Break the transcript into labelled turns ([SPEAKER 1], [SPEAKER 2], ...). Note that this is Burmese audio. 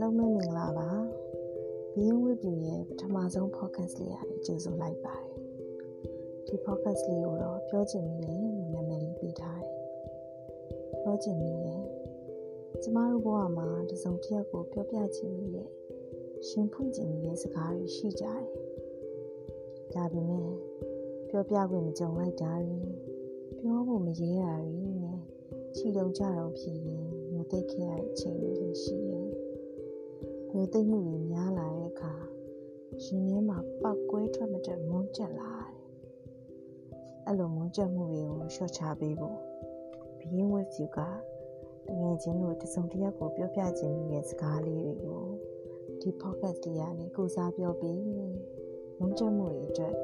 [SPEAKER 1] လုံးပဲမင်္ဂလာပါဘီယင်းဝစ်ပြူရဲ့ပထမဆုံး podcast လေးရာကြိုဆိုလိုက်ပါတယ်ဒီ podcast လေးကိုတော့ပြောချင်နေတယ်လို့နာမည်လေးပေးထားတယ်ပြောချင်နေတယ်ကျမတို့ဘဝမှာတစုံတစ်ယောက်ကိုပြောပြချင်နေတဲ့ရှင်ဖွင့်ချင်နေတဲ့စကားတွေရှိကြတယ်ဒါပေမဲ့ပြောပြခွင့်မကြုံလိုက်တာတွေပြောဖို့မရဲတာတွေနဲ့ခြိတုံကြတော့ဖြစ်ရင်မျိုးသိခဲ့ရတဲ့အချိန်တွေလည်းရှိတယ်။မျိုး သိမှုတွေများလာတဲ့အခါရှင်ထဲမှာပောက်ကွဲထွက်မတက်မုန်းကျက်လာတယ်။အဲ့လိုမုန်းကျက်မှုတွေကိုလျှော့ချပေးဖို့ဘီရင်ဝက်ဖြူကတငယ်ချင်းတို့တစုံတစ်ယောက်ကိုပြောပြခြင်းမိတဲ့စကားလေးတွေကိုဒီ podcast တရားနဲ့ကိုစားပြောပြီးမုန်းကျက်မှုတွေအတွက်